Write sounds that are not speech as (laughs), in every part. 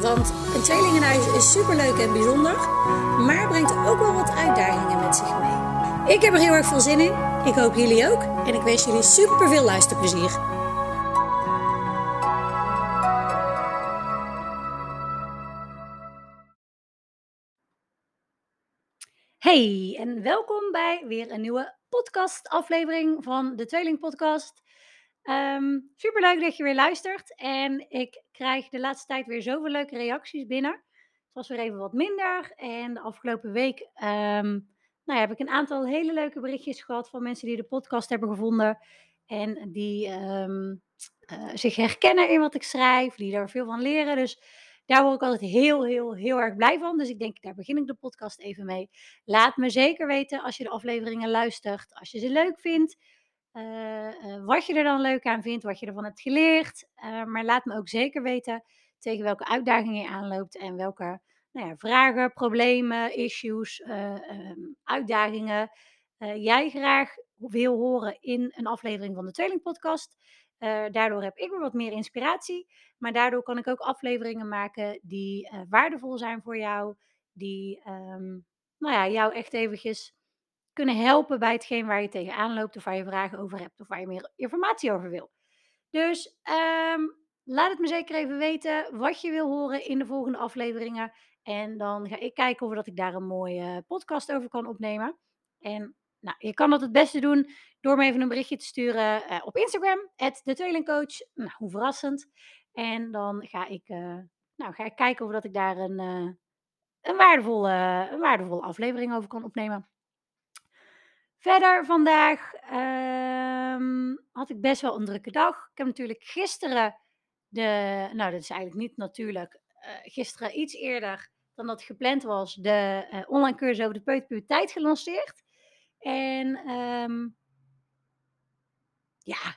Want een tweelingenhuis is superleuk en bijzonder, maar brengt ook wel wat uitdagingen met zich mee. Ik heb er heel erg veel zin in. Ik hoop jullie ook. En ik wens jullie super veel luisterplezier. Hey, en welkom bij weer een nieuwe podcast-aflevering van de Tweeling Podcast. Um, Super leuk dat je weer luistert. En ik krijg de laatste tijd weer zoveel leuke reacties binnen. Het was weer even wat minder. En de afgelopen week um, nou ja, heb ik een aantal hele leuke berichtjes gehad van mensen die de podcast hebben gevonden. En die um, uh, zich herkennen in wat ik schrijf, die daar veel van leren. Dus daar word ik altijd heel, heel, heel erg blij van. Dus ik denk, daar begin ik de podcast even mee. Laat me zeker weten als je de afleveringen luistert, als je ze leuk vindt. Uh, wat je er dan leuk aan vindt, wat je ervan hebt geleerd. Uh, maar laat me ook zeker weten tegen welke uitdagingen je aanloopt en welke nou ja, vragen, problemen, issues, um, uitdagingen jij graag wil horen in een aflevering van de Tweeling Podcast. daardoor heb ik weer wat meer inspiratie, maar daardoor kan ik ook afleveringen maken die waardevol zijn voor jou, die um, nou ja, jou echt eventjes kunnen helpen bij hetgeen waar je tegenaan loopt of waar je vragen over hebt of waar je meer informatie over wil. Dus um, laat het me zeker even weten wat je wil horen in de volgende afleveringen. En dan ga ik kijken of dat ik daar een mooie podcast over kan opnemen. En nou, je kan dat het beste doen door me even een berichtje te sturen uh, op Instagram, de tweelingcoach. Nou, hoe verrassend. En dan ga ik, uh, nou, ga ik kijken of dat ik daar een, uh, een, waardevolle, een waardevolle aflevering over kan opnemen. Verder vandaag um, had ik best wel een drukke dag. Ik heb natuurlijk gisteren de, nou dat is eigenlijk niet natuurlijk, uh, gisteren iets eerder dan dat gepland was, de uh, online cursus over de peuterpuberteit gelanceerd. En um, ja,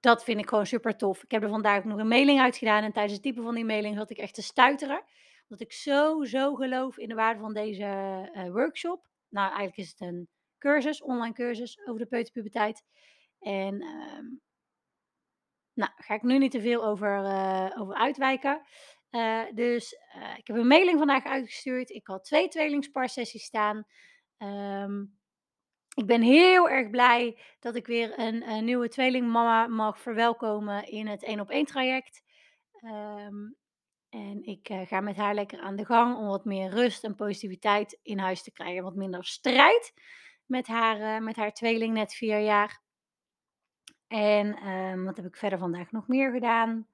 dat vind ik gewoon super tof. Ik heb er vandaag nog een mailing uitgedaan en tijdens het typen van die mailing had ik echt te stuiteren. Omdat ik zo, zo geloof in de waarde van deze uh, workshop. Nou, eigenlijk is het een cursus, online cursus over de peuterpuberteit. En um, nou, ga ik nu niet te veel over, uh, over uitwijken. Uh, dus uh, ik heb een mailing vandaag uitgestuurd. Ik had twee tweelingsparsessies staan. Um, ik ben heel erg blij dat ik weer een, een nieuwe tweelingmama mag verwelkomen in het 1 op 1 traject. Um, en ik ga met haar lekker aan de gang om wat meer rust en positiviteit in huis te krijgen. Wat minder strijd met haar, uh, met haar tweeling, net vier jaar. En um, wat heb ik verder vandaag nog meer gedaan?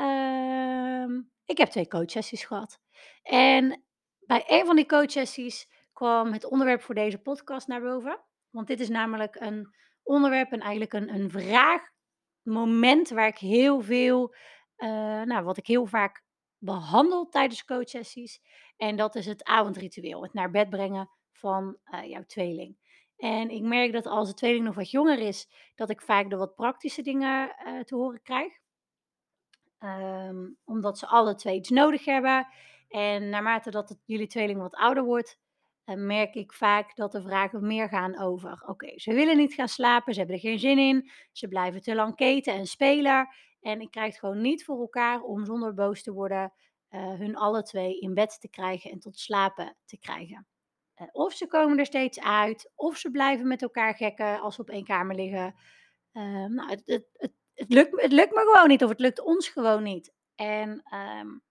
Um, ik heb twee coachsessies gehad. En bij een van die coachsessies kwam het onderwerp voor deze podcast naar boven. Want dit is namelijk een onderwerp en eigenlijk een, een vraagmoment waar ik heel veel, uh, nou, wat ik heel vaak behandel tijdens coachsessies. En dat is het avondritueel, het naar bed brengen van uh, jouw tweeling. En ik merk dat als de tweeling nog wat jonger is, dat ik vaak de wat praktische dingen uh, te horen krijg. Um, omdat ze alle twee iets nodig hebben. En naarmate dat jullie tweeling wat ouder wordt, uh, merk ik vaak dat de vragen meer gaan over: oké, ze willen niet gaan slapen, ze hebben er geen zin in, ze blijven te lang keten en spelen. En ik krijg het gewoon niet voor elkaar om zonder boos te worden hun alle twee in bed te krijgen en tot slapen te krijgen. Uh, of ze komen er steeds uit, of ze blijven met elkaar gekken als ze op één kamer liggen. Uh, nou, het, het, het, lukt, het lukt me gewoon niet, of het lukt ons gewoon niet. En um,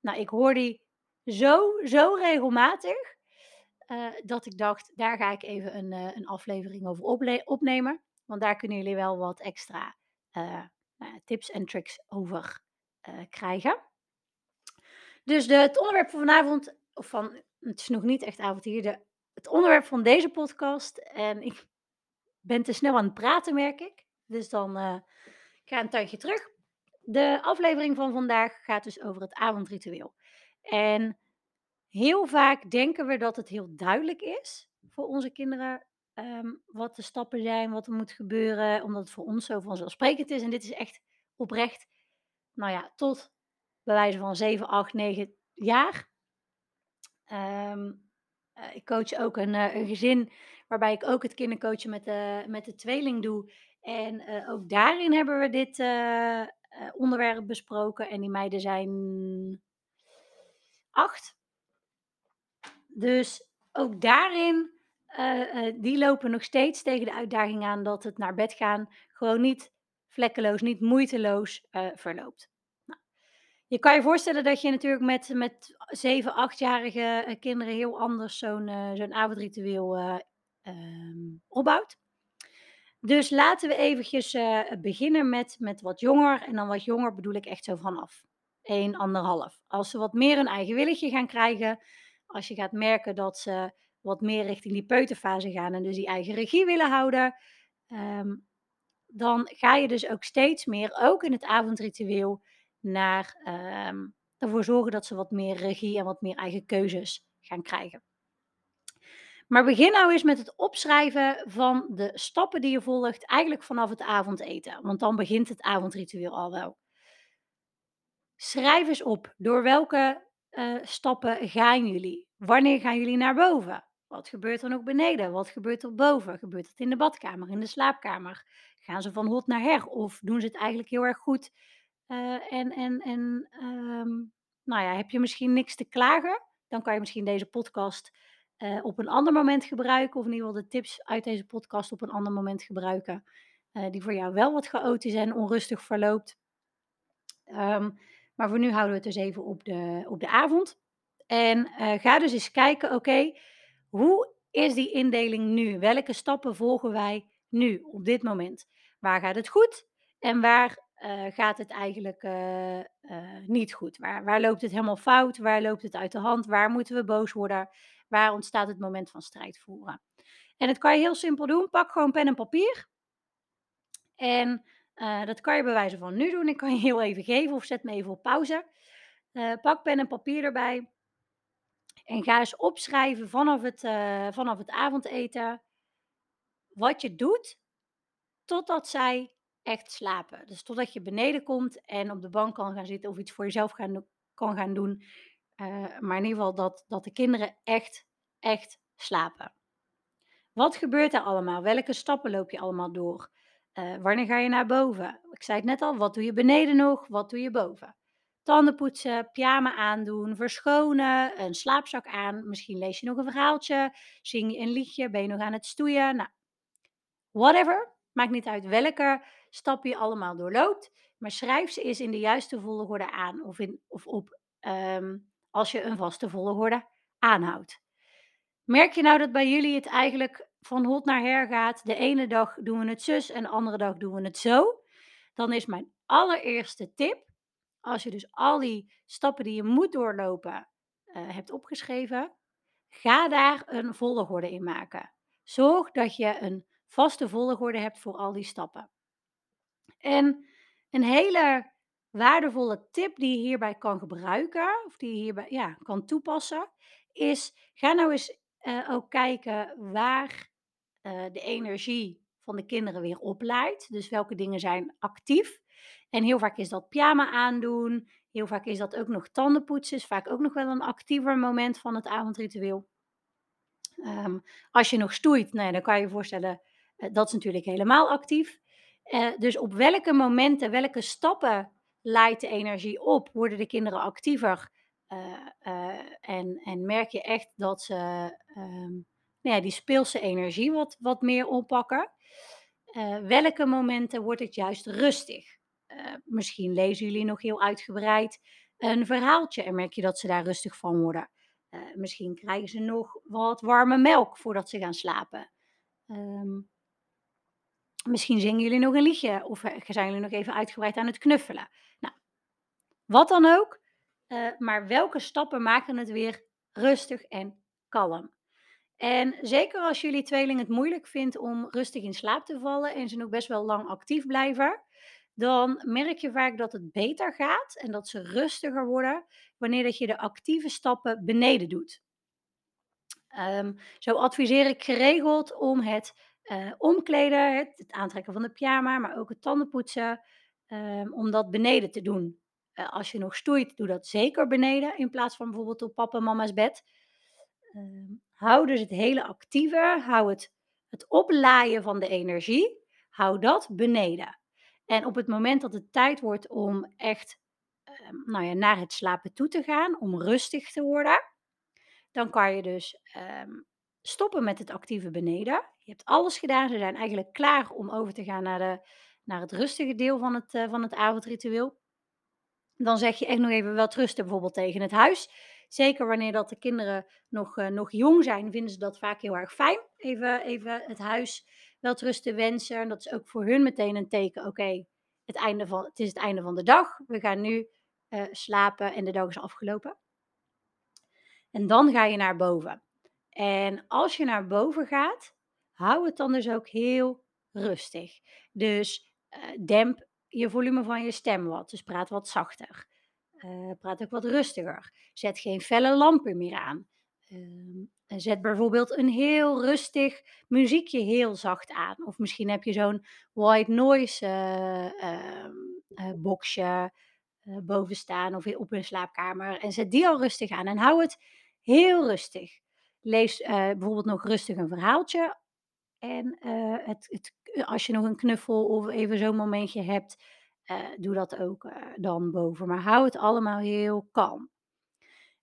nou, ik hoor die zo, zo regelmatig, uh, dat ik dacht, daar ga ik even een, uh, een aflevering over opnemen. Want daar kunnen jullie wel wat extra tips en tricks over krijgen. Dus de, het onderwerp van vanavond, of van het is nog niet echt de, het onderwerp van deze podcast. En ik ben te snel aan het praten, merk ik. Dus dan uh, ik ga een tuintje terug. De aflevering van vandaag gaat dus over het avondritueel. En heel vaak denken we dat het heel duidelijk is voor onze kinderen, ehm, wat de stappen zijn, wat er moet gebeuren, omdat het voor ons zo vanzelfsprekend is. En dit is echt oprecht, nou ja, tot bij wijze van 7, 8, 9 jaar. Ehm, eh, ik coach ook een, eh, een gezin waarbij ik ook het kindercoachen met de, met de tweeling doe. En eh, ook daarin hebben we dit onderwerp besproken. En die meiden zijn acht. Dus ook daarin, die lopen nog steeds tegen de uitdaging aan dat het naar bed gaan gewoon niet vlekkeloos, niet moeiteloos verloopt. Je kan je voorstellen dat je natuurlijk met, met 7, 8-jarige eh, kinderen heel anders zo'n eh, zo'n avondritueel eh, ehm, opbouwt. Dus laten we eventjes beginnen met, met wat jonger. En dan wat jonger bedoel ik echt zo vanaf 1, anderhalf. Als ze wat meer een eigen willetje gaan krijgen, als je gaat merken dat ze wat meer richting die peuterfase gaan en dus die eigen regie willen houden, ehm, dan ga je dus ook steeds meer, ook in het avondritueel, naar ehm, ervoor zorgen dat ze wat meer regie en wat meer eigen keuzes gaan krijgen. Maar begin nou eens met het opschrijven van de stappen die je volgt, eigenlijk vanaf het avondeten. Want dan begint het avondritueel al wel. Schrijf eens op, door welke eh, stappen gaan jullie? Wanneer gaan jullie naar boven? Wat gebeurt er nog beneden? Wat gebeurt er boven? Gebeurt het in de badkamer, in de slaapkamer? Gaan ze van hot naar her? Of doen ze het eigenlijk heel erg goed? Eh, en en, en ehm, nou ja, heb je misschien niks te klagen? Dan kan je misschien deze podcast eh, op een ander moment gebruiken. Of in ieder geval de tips uit deze podcast op een ander moment gebruiken. eh, die voor jou wel wat chaotisch en onrustig verloopt. Ehm, maar voor nu houden we het dus even op de, op de avond. En ga dus eens kijken, oké, hoe is die indeling nu? Welke stappen volgen wij nu, op dit moment? Waar gaat het goed en waar eh, gaat het eigenlijk eh, eh, niet goed? Waar, waar loopt het helemaal fout? Waar loopt het uit de hand? Waar moeten we boos worden? Waar ontstaat het moment van strijd voeren? En dat kan je heel simpel doen. Pak gewoon pen en papier. En dat kan je bij wijze van nu doen. Ik kan je heel even geven of zet me even op pauze. Pak pen en papier erbij. En ga eens opschrijven vanaf het, vanaf het avondeten. Wat je doet totdat zij echt slapen. Dus totdat je beneden komt en op de bank kan gaan zitten of iets voor jezelf kan gaan doen. Eh, maar in ieder geval dat, dat de kinderen echt, echt slapen. Wat gebeurt er allemaal? Welke stappen loop je allemaal door? Eh, wanneer ga je naar boven? Ik zei het net al, wat doe je beneden nog? Wat doe je boven? Tanden poetsen, pyjama aandoen, verschonen, een slaapzak aan. Misschien lees je nog een verhaaltje, zing je een liedje, ben je nog aan het stoeien. Nou, whatever. Maakt niet uit welke stap je allemaal doorloopt. Maar schrijf ze eens in de juiste volgorde aan of, in, of op ehm, als je een vaste volgorde aanhoudt. Merk je nou dat bij jullie het eigenlijk van hot naar her gaat? De ene dag doen we het zus en de andere dag doen we het zo. Dan is mijn allereerste tip, als je dus al die stappen die je moet doorlopen eh, hebt opgeschreven, ga daar een volgorde in maken. Zorg dat je een vaste volgorde hebt voor al die stappen. En een hele waardevolle tip die je hierbij kan gebruiken, of die je hierbij ja, kan toepassen, is ga nou eens eh, ook kijken waar eh, de energie van de kinderen weer opleidt. Dus welke dingen zijn actief. En heel vaak is dat pyjama aandoen. Heel vaak is dat ook nog tandenpoetsen. Is vaak ook nog wel een actiever moment van het avondritueel. Ehm, als je nog stoeit, nou dan kan je je voorstellen, eh, dat is natuurlijk helemaal actief. Eh, dus op welke momenten, welke stappen leidt de energie op? Worden de kinderen actiever? Eh, eh, en, en merk je echt dat ze ehm, nou ja, die speelse energie wat, wat meer oppakken? Welke momenten wordt het juist rustig? Misschien lezen jullie nog heel uitgebreid een verhaaltje en merk je dat ze daar rustig van worden. Misschien krijgen ze nog wat warme melk voordat ze gaan slapen. Ehm, misschien zingen jullie nog een liedje of eh, zijn jullie nog even uitgebreid aan het knuffelen. Nou, wat dan ook. eh, maar welke stappen maken het weer rustig en kalm? En zeker als jullie tweeling het moeilijk vindt om rustig in slaap te vallen en ze nog best wel lang actief blijven, dan merk je vaak dat het beter gaat en dat ze rustiger worden wanneer dat je de actieve stappen beneden doet. Ehm, zo adviseer ik geregeld om het uh, omkleden, het, het, aantrekken van de pyjama, maar ook het tandenpoetsen, um, om dat beneden te doen. Uh, als je nog stoeit, doe dat zeker beneden in plaats van bijvoorbeeld op papa en mama's bed. Um, hou dus het hele actieve, hou het, het oplaaien van de energie, hou dat beneden. En op het moment dat het tijd wordt om echt nou ja, naar het slapen toe te gaan, om rustig te worden, dan kan je dus stoppen met het actieve beneden. Je hebt alles gedaan. Ze zijn eigenlijk klaar om over te gaan naar, de, naar het rustige deel van het, uh, van het avondritueel. Dan zeg je echt nog even wat rusten, bijvoorbeeld tegen het huis. Zeker wanneer dat de kinderen nog, uh, nog jong zijn, vinden ze dat vaak heel erg fijn. Even, even het huis wel rusten wensen. En dat is ook voor hun meteen een teken. Oké, het, het is het einde van de dag. We gaan nu uh, slapen en de dag is afgelopen. En dan ga je naar boven. En als je naar boven gaat, hou het dan dus ook heel rustig. Dus uh, demp je volume van je stem wat. Dus praat wat zachter. Uh, praat ook wat rustiger. Zet geen felle lampen meer aan. Uh, zet bijvoorbeeld een heel rustig muziekje heel zacht aan. Of misschien heb je zo'n white noise uh, boxje boven staan of op een slaapkamer. En zet die al rustig aan. En hou het heel rustig. Lees uh, bijvoorbeeld nog rustig een verhaaltje. En uh, het, het, als je nog een knuffel of even zo'n momentje hebt, uh, doe dat ook dan boven. Maar hou het allemaal heel kalm.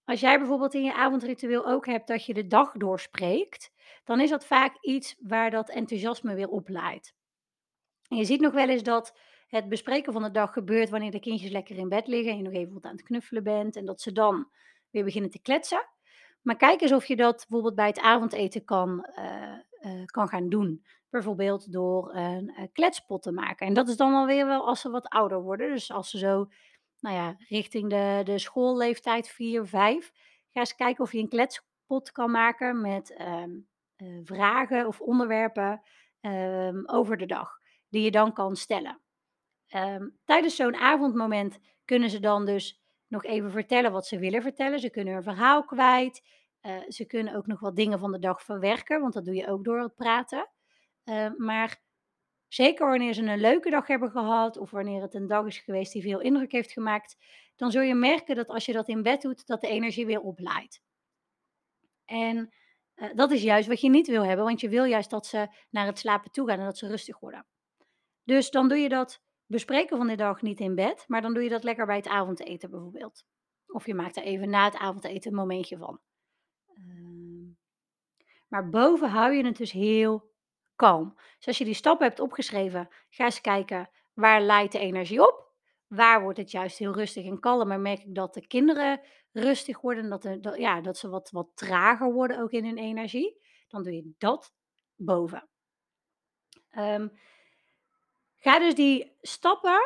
Als jij bijvoorbeeld in je avondritueel ook hebt dat je de dag doorspreekt, dan is dat vaak iets waar dat enthousiasme weer op leidt. En je ziet nog wel eens dat het bespreken van de dag gebeurt wanneer de kindjes lekker in bed liggen en je nog even aan het knuffelen bent en dat ze dan weer beginnen te kletsen. Maar kijk eens of je dat bijvoorbeeld bij het avondeten kan, uh, uh, kan gaan doen. Bijvoorbeeld door een uh, kletspot te maken. En dat is dan alweer wel als ze wat ouder worden. Dus als ze zo, nou ja, richting de, de schoolleeftijd 4, 5. Ga eens kijken of je een kletspot kan maken met um, vragen of onderwerpen um, over de dag. Die je dan kan stellen. Um, tijdens zo'n avondmoment kunnen ze dan dus nog even vertellen wat ze willen vertellen. Ze kunnen een verhaal kwijt. Uh, ze kunnen ook nog wat dingen van de dag verwerken, want dat doe je ook door het praten. Uh, maar zeker wanneer ze een leuke dag hebben gehad of wanneer het een dag is geweest die veel indruk heeft gemaakt, dan zul je merken dat als je dat in bed doet, dat de energie weer oplaait. En uh, dat is juist wat je niet wil hebben, want je wil juist dat ze naar het slapen toe gaan en dat ze rustig worden. Dus dan doe je dat bespreken van de dag niet in bed, maar dan doe je dat lekker bij het avondeten bijvoorbeeld. Of je maakt er even na het avondeten een momentje van. Uh, maar boven hou je het dus heel kalm. Dus als je die stappen hebt opgeschreven, ga eens kijken waar leidt de energie op. Waar wordt het juist heel rustig en kalm? Maar merk ik dat de kinderen rustig worden, dat, de, dat, ja, dat ze wat, wat trager worden ook in hun energie. Dan doe je dat boven. Um, Ga dus die stappen,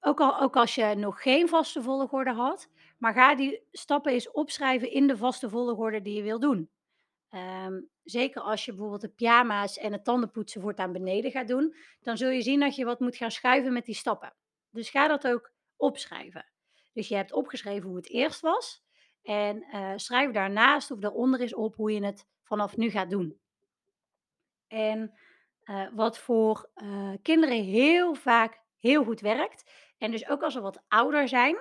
ook, al, ook als je nog geen vaste volgorde had, maar ga die stappen eens opschrijven in de vaste volgorde die je wil doen. Um, zeker als je bijvoorbeeld de pyjama's en het tandenpoetsen voortaan beneden gaat doen, dan zul je zien dat je wat moet gaan schuiven met die stappen. Dus ga dat ook opschrijven. Dus je hebt opgeschreven hoe het eerst was en uh, schrijf daarnaast of daaronder is op hoe je het vanaf nu gaat doen. En uh, wat voor uh, kinderen heel vaak heel goed werkt. En dus ook als ze wat ouder zijn,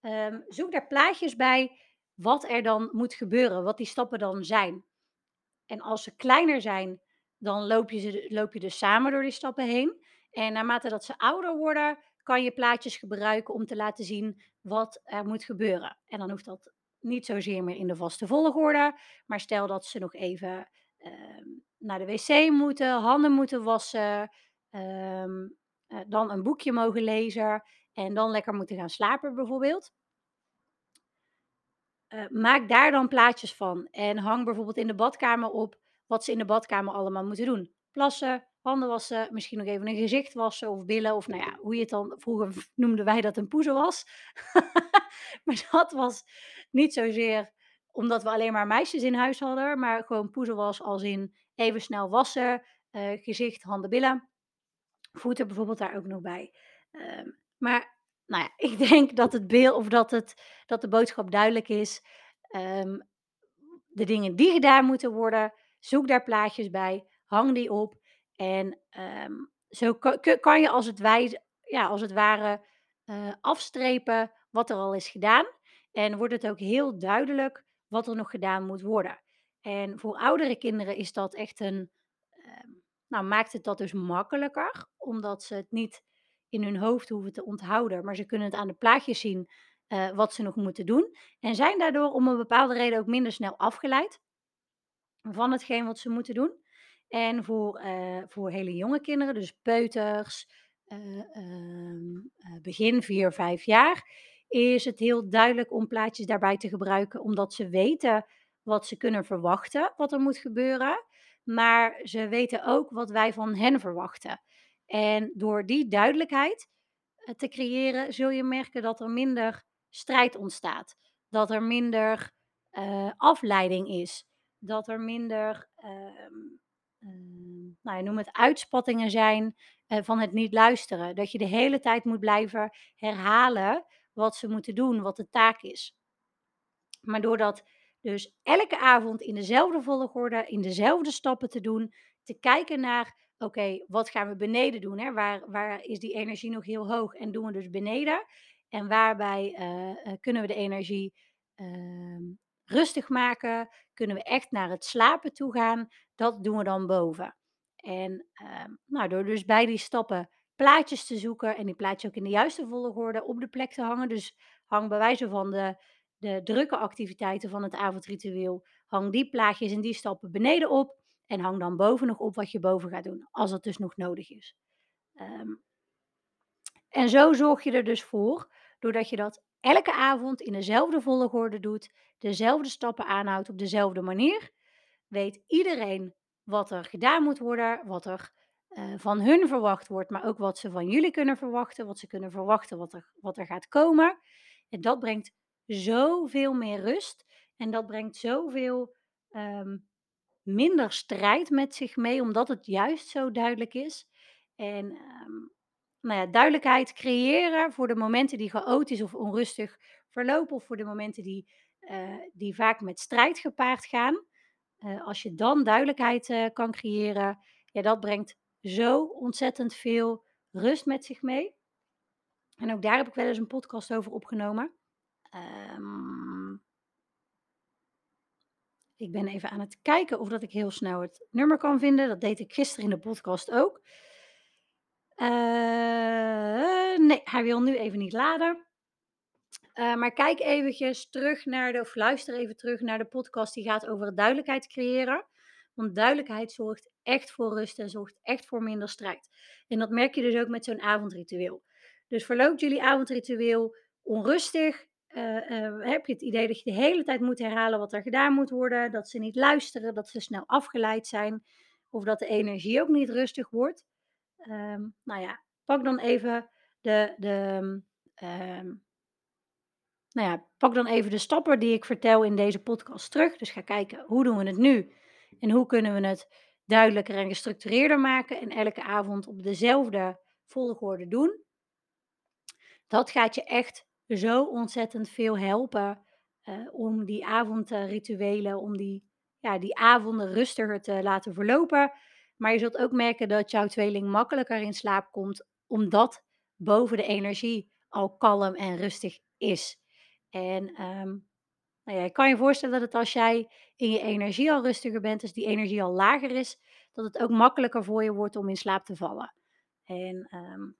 um, zoek daar plaatjes bij wat er dan moet gebeuren, wat die stappen dan zijn. En als ze kleiner zijn, dan loop je, ze, loop je dus samen door die stappen heen. En naarmate dat ze ouder worden, kan je plaatjes gebruiken om te laten zien wat er moet gebeuren. En dan hoeft dat niet zozeer meer in de vaste volgorde. Maar stel dat ze nog even uh, naar de wc moeten, handen moeten wassen, um, uh, dan een boekje mogen lezen en dan lekker moeten gaan slapen bijvoorbeeld. Uh, maak daar dan plaatjes van en hang bijvoorbeeld in de badkamer op wat ze in de badkamer allemaal moeten doen. Plassen, handen wassen, misschien nog even een gezicht wassen of billen of nou ja, hoe je het dan, vroeger noemden wij dat een poezen was. (laughs) maar dat was niet zozeer omdat we alleen maar meisjes in huis hadden, maar gewoon poezen was als in even snel wassen, uh, gezicht, handen, billen. Voeten bijvoorbeeld daar ook nog bij. Ehm, maar nou ja, (laughs) ik denk dat het beeld of dat, het, dat de boodschap duidelijk is. Ehm, de dingen die gedaan moeten worden, zoek daar plaatjes bij, hang die op. En ehm, zo kan, je als het, wij, ja, als het ware uh, afstrepen wat er al is gedaan. En wordt het ook heel duidelijk wat er nog gedaan moet worden. En voor oudere kinderen is dat echt een. Ehm, nou, maakt het dat dus makkelijker, omdat ze het niet in hun hoofd hoeven te onthouden, maar ze kunnen het aan de plaatjes zien uh, wat ze nog moeten doen. En zijn daardoor om een bepaalde reden ook minder snel afgeleid van hetgeen wat ze moeten doen. En voor, uh, voor hele jonge kinderen, dus peuters, uh, begin 4, 5 jaar, is het heel duidelijk om plaatjes daarbij te gebruiken, omdat ze weten wat ze kunnen verwachten, wat er moet gebeuren. Maar ze weten ook wat wij van hen verwachten. En door die duidelijkheid te creëren, zul je merken dat er minder strijd ontstaat. Dat er minder uh, afleiding is. Dat er minder, uh, uh, nou, noem het uitspattingen zijn eh, van het niet luisteren. Dat je de hele tijd moet blijven herhalen wat ze moeten doen, wat de taak is. Maar doordat dus elke avond in dezelfde volgorde, in dezelfde stappen te doen, te kijken naar, oké, wat gaan we beneden doen? Hè? Waar, waar is die energie nog heel hoog en doen we dus beneden? En waarbij uh, kunnen we de energie uh, rustig maken? Kunnen we echt naar het slapen toe gaan? Dat doen we dan boven. En ehm, nou, door dus bij die stappen plaatjes te zoeken en die plaatjes ook in de juiste volgorde op de plek te hangen. Dus hang bij wijze van de, de drukke activiteiten van het avondritueel, hang die plaatjes en die stappen beneden op. En hang dan boven nog op wat je boven gaat doen, als dat dus nog nodig is. Um, en zo zorg je er dus voor, doordat je dat elke avond in dezelfde volgorde doet, dezelfde stappen aanhoudt op dezelfde manier, weet iedereen wat er gedaan moet worden, wat er uh, van hun verwacht wordt, maar ook wat ze van jullie kunnen verwachten, wat ze kunnen verwachten wat er, wat er gaat komen. En dat brengt zoveel meer rust en dat brengt zoveel um, minder strijd met zich mee, omdat het juist zo duidelijk is. En um, nou ja, duidelijkheid creëren voor de momenten die chaotisch of onrustig verlopen, of voor de momenten die, uh, die vaak met strijd gepaard gaan. Uh, als je dan duidelijkheid uh, kan creëren, ja, dat brengt zo ontzettend veel rust met zich mee. En ook daar heb ik wel eens een podcast over opgenomen. Um, ik ben even aan het kijken of dat ik heel snel het nummer kan vinden. Dat deed ik gisteren in de podcast ook. Uh, nee, hij wil nu even niet laden. Uh, maar kijk eventjes terug naar de, of luister even terug naar de podcast die gaat over duidelijkheid creëren. Want duidelijkheid zorgt echt voor rust en zorgt echt voor minder strijd. En dat merk je dus ook met zo'n avondritueel. Dus verloopt jullie avondritueel onrustig? Uh, heb je het idee dat je de hele tijd moet herhalen wat er gedaan moet worden? Dat ze niet luisteren, dat ze snel afgeleid zijn? Of dat de energie ook niet rustig wordt? Um, nou ja, pak dan even de, de um, nou ja, pak dan even de stappen die ik vertel in deze podcast terug. Dus ga kijken hoe doen we het nu en hoe kunnen we het duidelijker en gestructureerder maken en elke avond op dezelfde volgorde doen. Dat gaat je echt zo ontzettend veel helpen uh, om die avondrituelen, om die, ja, die avonden rustiger te laten verlopen. Maar je zult ook merken dat jouw tweeling makkelijker in slaap komt, omdat boven de energie al kalm en rustig is. En um, nou ja, ik kan je voorstellen dat als jij in je energie al rustiger bent, dus die energie al lager is, dat het ook makkelijker voor je wordt om in slaap te vallen. En um,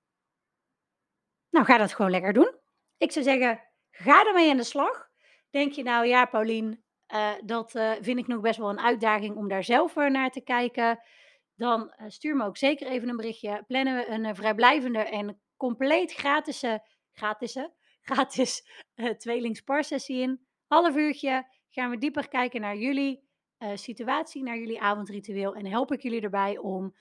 nou, ga dat gewoon lekker doen. Ik zou zeggen, ga ermee aan de slag. Denk je nou, ja, Paulien, uh, dat uh, vind ik nog best wel een uitdaging om daar zelf naar te kijken dan stuur me ook zeker even een berichtje. Plannen we een vrijblijvende en compleet (laughs) gratis, gratis, gratis tweelingsparsessie in. Half uurtje gaan we dieper kijken naar jullie situatie, naar jullie avondritueel. En help ik jullie erbij om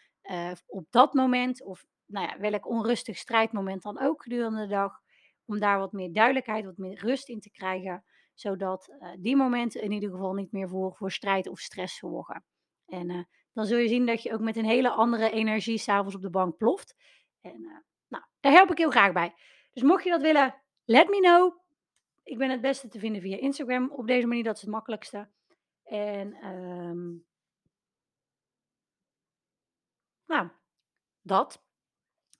op dat moment, of nou ja, welk onrustig strijdmoment dan ook gedurende de dag, om daar wat meer duidelijkheid, wat meer rust in te krijgen. Zodat die momenten in ieder geval niet meer voor, voor strijd of stress zorgen. En dan zul je zien dat je ook met een hele andere energie s'avonds op de bank ploft. En uh, nou, daar help ik heel graag bij. Dus mocht je dat willen, let me know. Ik ben het beste te vinden via Instagram. Op deze manier, dat is het makkelijkste. En um, nou, dat.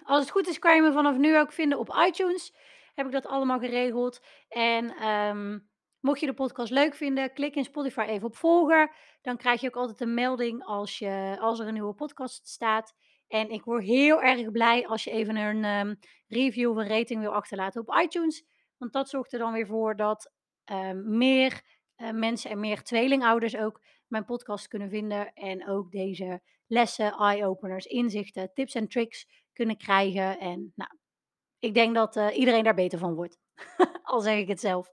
Als het goed is, kan je me vanaf nu ook vinden op iTunes. Heb ik dat allemaal geregeld. En um, mocht je de podcast leuk vinden, klik in Spotify even op volgen. Dan krijg je ook altijd een melding als, je, als er een nieuwe podcast staat. En ik word heel erg blij als je even een um, review of een rating wil achterlaten op iTunes. Want dat zorgt er dan weer voor dat um, meer uh, mensen en meer tweelingouders ook mijn podcast kunnen vinden. En ook deze lessen, eye-openers, inzichten, tips en tricks kunnen krijgen. En nou, ik denk dat uh, iedereen daar beter van wordt. (laughs) Al zeg ik het zelf.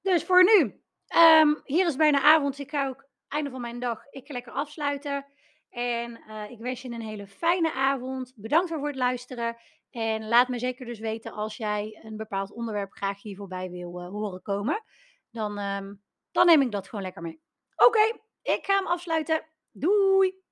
Dus voor nu. Um, hier is bijna avond. Ik ga ook einde van mijn dag. Ik ga lekker afsluiten. En uh, ik wens je een hele fijne avond. Bedankt voor het luisteren. En laat me zeker dus weten als jij een bepaald onderwerp graag hier voorbij wil uh, horen komen. Dan, um, dan neem ik dat gewoon lekker mee. Oké, ik ga hem afsluiten. Doei!